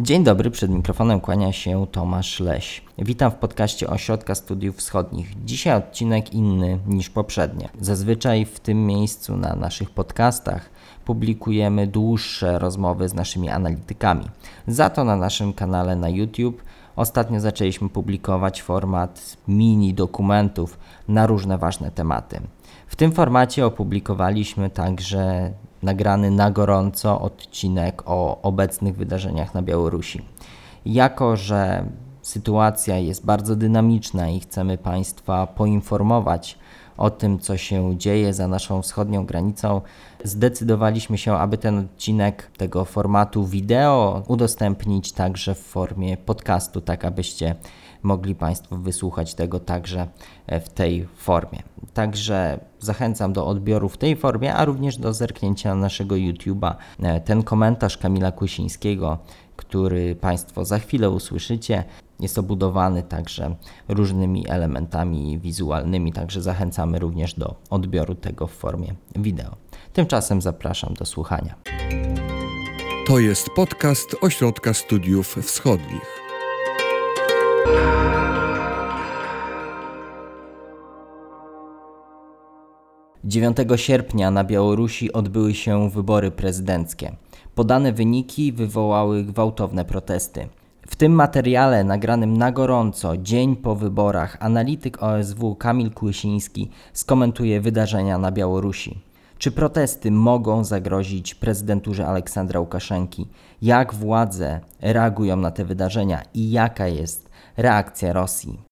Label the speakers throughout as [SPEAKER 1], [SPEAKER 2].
[SPEAKER 1] Dzień dobry, przed mikrofonem kłania się Tomasz Leś. Witam w podcaście Ośrodka Studiów Wschodnich. Dzisiaj odcinek inny niż poprzednie. Zazwyczaj w tym miejscu na naszych podcastach publikujemy dłuższe rozmowy z naszymi analitykami. Za to na naszym kanale na YouTube ostatnio zaczęliśmy publikować format mini dokumentów na różne ważne tematy. W tym formacie opublikowaliśmy także nagrany na gorąco odcinek o obecnych wydarzeniach na Białorusi. Jako, że sytuacja jest bardzo dynamiczna i chcemy Państwa poinformować o tym, co się dzieje za naszą wschodnią granicą, zdecydowaliśmy się, aby ten odcinek tego formatu wideo udostępnić także w formie podcastu, tak abyście mogli Państwo wysłuchać tego także w tej formie. Także zachęcam do odbioru w tej formie, a również do zerknięcia na naszego YouTube'a. Ten komentarz Kamila Kusińskiego, który Państwo za chwilę usłyszycie, jest obudowany także różnymi elementami wizualnymi, także zachęcamy również do odbioru tego w formie wideo. Tymczasem zapraszam do słuchania.
[SPEAKER 2] To jest podcast Ośrodka Studiów Wschodnich.
[SPEAKER 1] 9 sierpnia na Białorusi odbyły się wybory prezydenckie. Podane wyniki wywołały gwałtowne protesty. W tym materiale nagranym na gorąco, dzień po wyborach, analityk OSW Kamil Kłysiński skomentuje wydarzenia na Białorusi. Czy protesty mogą zagrozić prezydenturze Aleksandra Łukaszenki? Jak władze reagują na te wydarzenia i jaka jest reakcja Rosji?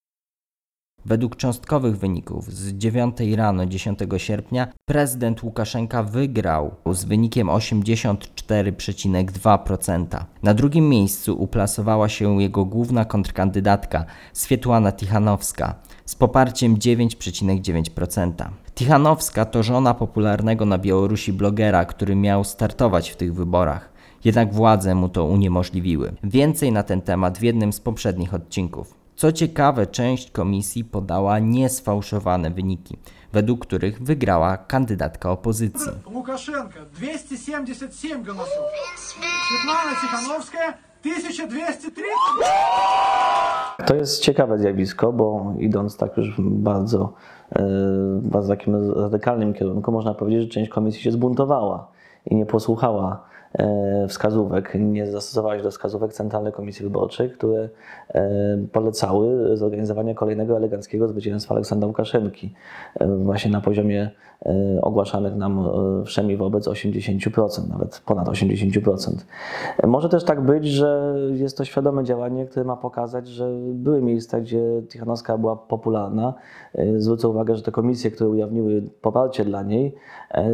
[SPEAKER 1] Według cząstkowych wyników z 9 rano 10 sierpnia prezydent Łukaszenka wygrał z wynikiem 84,2%. Na drugim miejscu uplasowała się jego główna kontrkandydatka Swietłana Tichanowska z poparciem 9,9%. Tichanowska to żona popularnego na Białorusi blogera, który miał startować w tych wyborach. Jednak władze mu to uniemożliwiły. Więcej na ten temat w jednym z poprzednich odcinków. Co ciekawe, część komisji podała niesfałszowane wyniki, według których wygrała kandydatka opozycji.
[SPEAKER 3] Łukaszenka 277 głosów. Svetlana Tichanowska 1230.
[SPEAKER 4] To jest ciekawe zjawisko, bo idąc tak już bardzo, e, bardzo takim radykalnym kierunku, można powiedzieć, że część komisji się zbuntowała i nie posłuchała wskazówek, nie zastosowała się do wskazówek Centralnej Komisji Wyborczej, które e, polecały zorganizowanie kolejnego eleganckiego zwycięstwa Aleksandra Łukaszenki właśnie na poziomie ogłaszanych nam wszemi wobec 80%, nawet ponad 80%. Może też tak być, że jest to świadome działanie, które ma pokazać, że były miejsca, gdzie Tichanowska była popularna. Zwrócę uwagę, że te komisje, które ujawniły poparcie dla niej,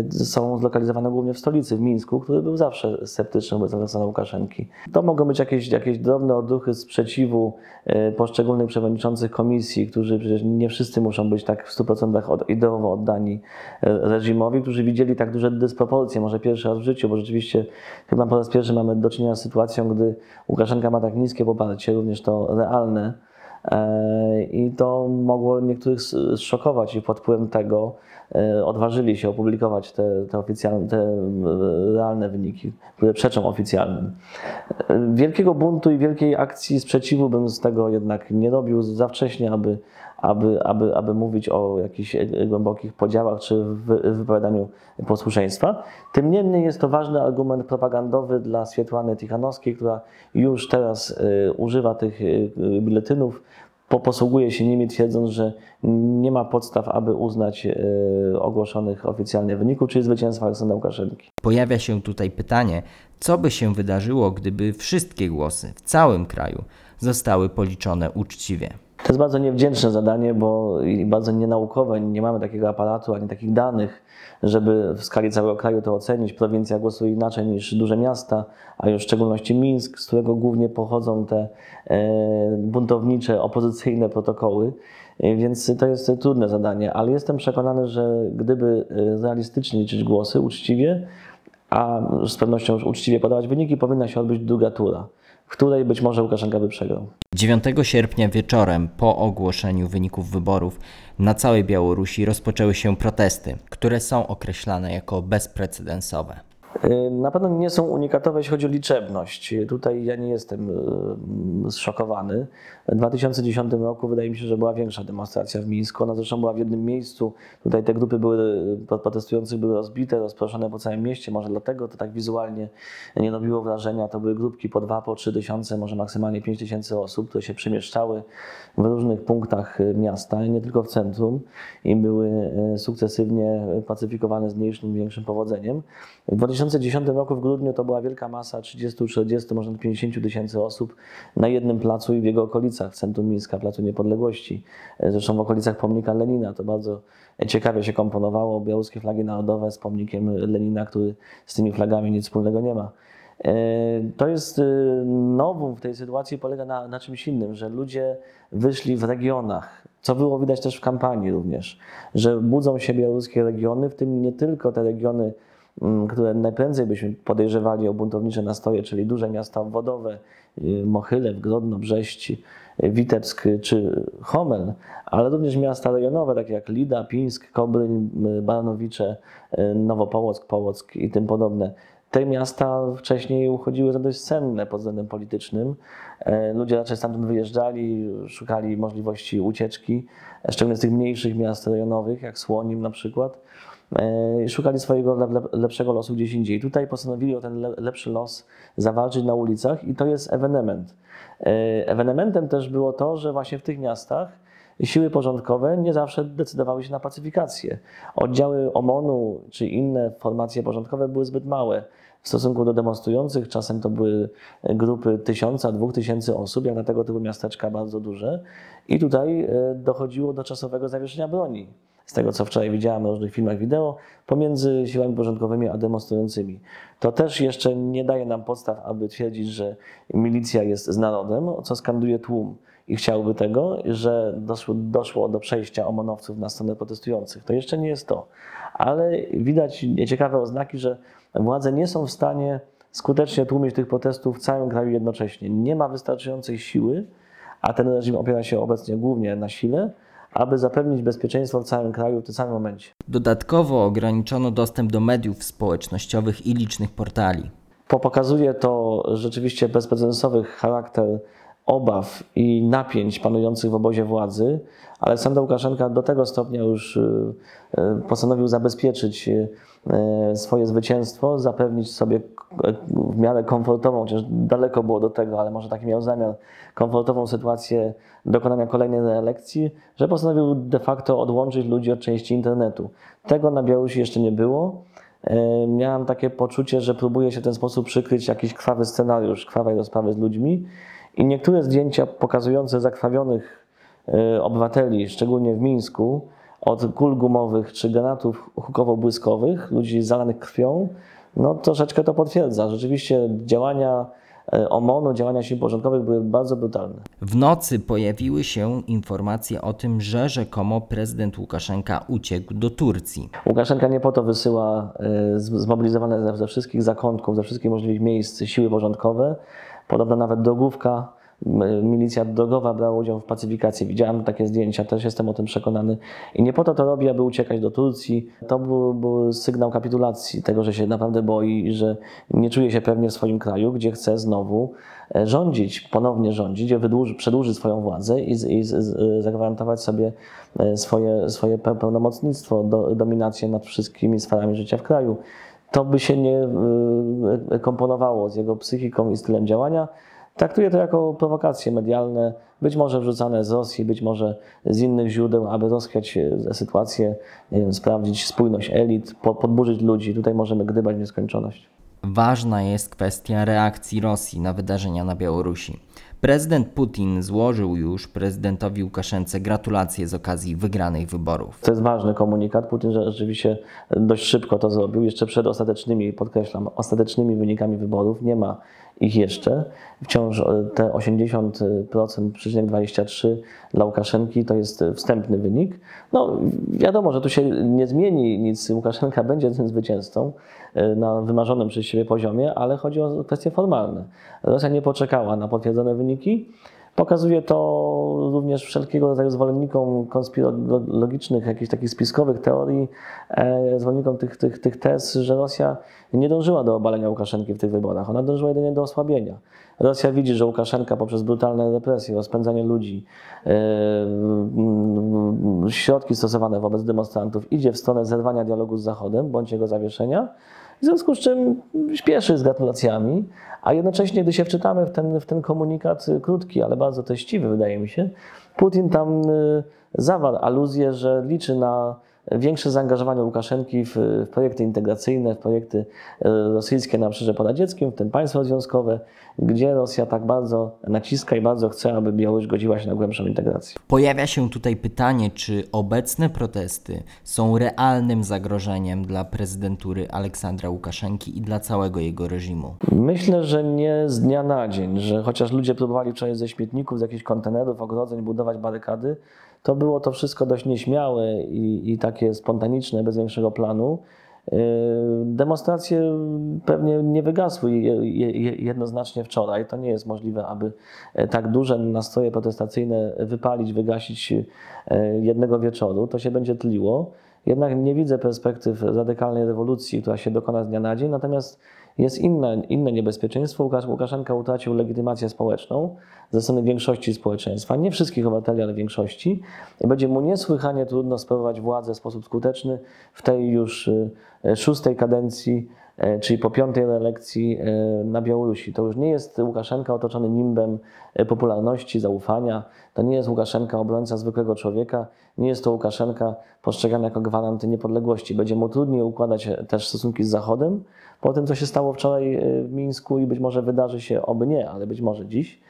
[SPEAKER 4] są zlokalizowane głównie w stolicy, w Mińsku, który był zawsze sceptyczny wobec Aleksandra Łukaszenki. To mogą być jakieś, jakieś drobne odruchy sprzeciwu poszczególnych przewodniczących komisji, którzy przecież nie wszyscy muszą być tak w 100% ideowo oddani reżimowi, którzy widzieli tak duże dysproporcje, może pierwszy raz w życiu, bo rzeczywiście chyba po raz pierwszy mamy do czynienia z sytuacją, gdy Łukaszenka ma tak niskie poparcie, również to realne. I to mogło niektórych zszokować i pod wpływem tego odważyli się opublikować te, te, oficjalne, te realne wyniki, które przeczą oficjalnym. Wielkiego buntu i wielkiej akcji sprzeciwu bym z tego jednak nie robił za wcześnie, aby aby, aby, aby mówić o jakichś głębokich podziałach czy wypowiadaniu posłuszeństwa. Tym niemniej jest to ważny argument propagandowy dla Swietłany Tichanowskiej, która już teraz używa tych biletynów, posługuje się nimi, twierdząc, że nie ma podstaw, aby uznać y, ogłoszonych oficjalnie wyników, czyli zwycięstwa Aleksandra Łukaszenki.
[SPEAKER 1] Pojawia się tutaj pytanie, co by się wydarzyło, gdyby wszystkie głosy w całym kraju zostały policzone uczciwie?
[SPEAKER 4] To jest bardzo niewdzięczne zadanie, bo i bardzo nienaukowe. Nie mamy takiego aparatu ani takich danych, żeby w skali całego kraju to ocenić. Prowincja głosuje inaczej niż duże miasta, a już w szczególności Mińsk, z którego głównie pochodzą te e, buntownicze, opozycyjne protokoły. E, więc to jest trudne zadanie, ale jestem przekonany, że gdyby e, realistycznie liczyć głosy, uczciwie, a z pewnością uczciwie podawać wyniki, powinna się odbyć druga tura w której być może Łukaszenka by przegrał.
[SPEAKER 1] 9 sierpnia wieczorem po ogłoszeniu wyników wyborów na całej Białorusi rozpoczęły się protesty, które są określane jako bezprecedensowe.
[SPEAKER 4] Y, Na pewno nie są unikatowe, jeśli chodzi o liczebność. Tutaj ja nie jestem y, zszokowany. W 2010 roku wydaje mi się, że była większa demonstracja w Mińsku. Ona zresztą była w jednym miejscu. Tutaj te grupy były, y, protestujących były rozbite, rozproszone po całym mieście. Może dlatego to tak wizualnie nie robiło wrażenia. To były grupki po dwa, po trzy tysiące, może maksymalnie pięć tysięcy osób, które się przemieszczały w różnych punktach miasta, nie tylko w centrum i były sukcesywnie pacyfikowane z mniejszym większym powodzeniem. W 2010 roku w grudniu to była wielka masa 30-40, może 50 tysięcy osób na jednym placu i w jego okolicach, w centrum Mińska, Placu Niepodległości. Zresztą w okolicach pomnika Lenina to bardzo ciekawie się komponowało. Białoruskie flagi narodowe z pomnikiem Lenina, który z tymi flagami nic wspólnego nie ma. E, To jest e, nowum w tej sytuacji, polega na, na czymś innym, że ludzie wyszli w regionach, co było widać też w kampanii również, że budzą się białoruskie regiony, w tym nie tylko te regiony, które najprędzej byśmy podejrzewali o buntownicze nastroje, czyli duże miasta obwodowe, y, Mochylew, Grodno, Brześć, y, Witebsk czy Homel, ale również miasta rejonowe, takie jak Lida, Pińsk, Kobryń, Baranowicze, y, Nowopołock, Połock i tym podobne. Te miasta wcześniej uchodziły za dość cenne pod względem politycznym. E, Ludzie raczej stamtąd wyjeżdżali, szukali możliwości ucieczki, szczególnie z tych mniejszych miast rejonowych, jak Słonim na przykład. E, Szukali swojego le- le- lepszego losu gdzieś indziej. Tutaj postanowili o ten le- lepszy los zawalczyć na ulicach i to jest ewenement. E, Ewenementem też było to, że właśnie w tych miastach siły porządkowe nie zawsze decydowały się na pacyfikację. Oddziały OMON-u czy inne formacje porządkowe były zbyt małe w stosunku do demonstrujących. Czasem to były grupy tysiąca, dwóch tysięcy osób, jak na tego typu miasteczka bardzo duże. I tutaj e, dochodziło do czasowego zawieszenia broni. Z tego, co wczoraj widziałem na różnych filmach wideo, pomiędzy siłami porządkowymi a demonstrującymi. To też jeszcze nie daje nam podstaw, aby twierdzić, że milicja jest z narodem, co skanduje tłum i chciałby tego, że doszło, doszło do przejścia omonowców na stronę protestujących. To jeszcze nie jest to. Ale widać ciekawe oznaki, że władze nie są w stanie skutecznie tłumić tych protestów w całym kraju jednocześnie. Nie ma wystarczającej siły, a ten reżim opiera się obecnie głównie na sile, aby zapewnić bezpieczeństwo w całym kraju w tym samym momencie.
[SPEAKER 1] Dodatkowo ograniczono dostęp do mediów społecznościowych i licznych portali.
[SPEAKER 4] Po- Pokazuje to rzeczywiście bezprecedensowy charakter obaw i napięć panujących w obozie władzy. Aleksander Łukaszenka do tego stopnia już y, y, postanowił zabezpieczyć y, swoje zwycięstwo, zapewnić sobie w miarę komfortową, chociaż daleko było do tego, ale może taki miał zamiar, komfortową sytuację dokonania kolejnej reelekcji, że postanowił de facto odłączyć ludzi od części internetu. Tego na Białorusi jeszcze nie było. Miałem takie poczucie, że próbuje się w ten sposób przykryć jakiś krwawy scenariusz, krwawej rozprawy z ludźmi. I niektóre zdjęcia pokazujące zakrwawionych e, obywateli, szczególnie w Mińsku, od kul gumowych czy granatów hukowo-błyskowych, ludzi zalanych krwią, no troszeczkę to potwierdza. Rzeczywiście działania e, OMON-u, działania sił porządkowych były bardzo brutalne.
[SPEAKER 1] W nocy pojawiły się informacje o tym, że rzekomo prezydent Łukaszenka uciekł do Turcji.
[SPEAKER 4] Łukaszenka nie po to wysyła e, zmobilizowane ze, ze wszystkich zakątków, ze wszystkich możliwych miejsc siły porządkowe. Podobno nawet drogówka, milicja drogowa brała udział w pacyfikacji. Widziałem takie zdjęcia, też jestem o tym przekonany. I nie po to to robi, aby uciekać do Turcji. To był, był sygnał kapitulacji, tego, że się naprawdę boi i że nie czuje się pewnie w swoim kraju, gdzie chce znowu e, rządzić, ponownie rządzić, wydłuży, swoją władzę i, i z- z- zagwarantować sobie e, swoje, swoje pe- pełnomocnictwo, do, dominację nad wszystkimi sferami życia w kraju. To by się nie e, komponowało z jego psychiką i stylem działania. Traktuję to jako prowokacje medialne, być może wrzucane z Rosji, być może z innych źródeł, aby rozchwiać e, sytuację, wiem, sprawdzić spójność elit, po- podburzyć ludzi. Tutaj możemy gdybać w nieskończoność.
[SPEAKER 1] Ważna jest kwestia reakcji Rosji na wydarzenia na Białorusi. Prezydent Putin złożył już prezydentowi Łukaszence gratulacje z okazji wygranych wyborów.
[SPEAKER 4] To jest ważny komunikat. Putin rzeczywiście dość szybko to zrobił, jeszcze przed ostatecznymi, podkreślam, ostatecznymi wynikami wyborów. Nie ma ich jeszcze. Wciąż e, te 80%, przecinek 23 dla Łukaszenki to jest wstępny wynik. No wiadomo, że tu się nie zmieni nic. Łukaszenka będzie tym zwycięzcą e, na wymarzonym przez siebie poziomie, ale chodzi o kwestie formalne. Rosja nie poczekała na potwierdzone wyniki. Pokazuje to również wszelkiego rodzaju zwolennikom konspirologicznych, jakichś takich spiskowych teorii, e, zwolennikom tych, tych, tych tez, że Rosja nie dążyła do obalenia Łukaszenki w tych wyborach. Ona dążyła jedynie do osłabienia. Rosja widzi, że Łukaszenka poprzez brutalne represje, rozpędzanie ludzi, e, środki stosowane wobec demonstrantów idzie w stronę zerwania dialogu z Zachodem bądź jego zawieszenia. W związku z czym śpieszy z gratulacjami, a jednocześnie, gdy się wczytamy w ten, w ten komunikat y, krótki, ale bardzo treściwy, wydaje mi się, Putin tam y, zawarł aluzję, że liczy na większe zaangażowanie Łukaszenki w, w projekty integracyjne, w projekty y, rosyjskie na Obszarze Poradzieckim, w tym państwo związkowe, gdzie Rosja tak bardzo naciska i bardzo chce, aby Białoruś godziła się na głębszą integrację.
[SPEAKER 1] Pojawia się tutaj pytanie, czy obecne protesty są realnym zagrożeniem dla prezydentury Aleksandra Łukaszenki i dla całego jego reżimu.
[SPEAKER 4] Myślę, że nie z dnia na dzień, że chociaż ludzie próbowali wczoraj ze śmietników, z jakichś kontenerów, ogrodzeń budować barykady, to było to wszystko dość nieśmiałe i, i takie spontaniczne, bez większego planu. Yy, Demonstracje pewnie nie wygasły je- je- jednoznacznie wczoraj. To nie jest możliwe, aby e, tak duże nastroje protestacyjne wypalić, wygasić e, jednego wieczoru. To się będzie tliło. Jednak nie widzę perspektyw radykalnej rewolucji, która się dokona z dnia na dzień. Natomiast jest inne, inne niebezpieczeństwo. Łukasz, Łukaszenka utracił legitymację społeczną ze strony większości społeczeństwa, nie wszystkich obywateli, ale większości. I będzie mu niesłychanie trudno sprawować władzę w sposób skuteczny w tej już y, szóstej kadencji, czyli po piątej reelekcji y, na Białorusi. To już nie jest Łukaszenka otoczony nimbem y, popularności, zaufania. To nie jest Łukaszenka obrońca zwykłego człowieka. Nie jest to Łukaszenka postrzegany jako gwarant niepodległości. Będzie mu trudniej układać e, też stosunki z Zachodem po tym, co się stało wczoraj w Mińsku i być może wydarzy się, oby nie, ale być może dziś.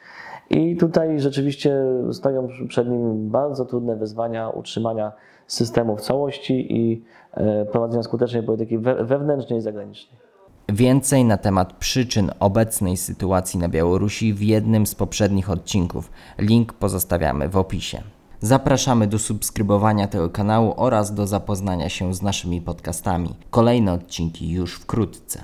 [SPEAKER 4] I tutaj rzeczywiście stoją przed nim bardzo trudne wyzwania utrzymania systemu w całości i e, prowadzenia skutecznej polityki we- wewnętrznej i zagranicznej.
[SPEAKER 1] Więcej na temat przyczyn obecnej sytuacji na Białorusi w jednym z poprzednich odcinków. Link pozostawiamy w opisie. Zapraszamy do subskrybowania tego kanału oraz do zapoznania się z naszymi podcastami. Kolejne odcinki już wkrótce.